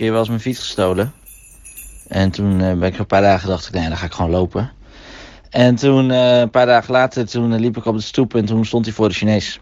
keer wel eens mijn fiets gestolen. En toen eh, ben ik een paar dagen dacht ik, nee, dan ga ik gewoon lopen. En toen, eh, een paar dagen later, toen eh, liep ik op de stoep en toen stond hij voor de Chinees.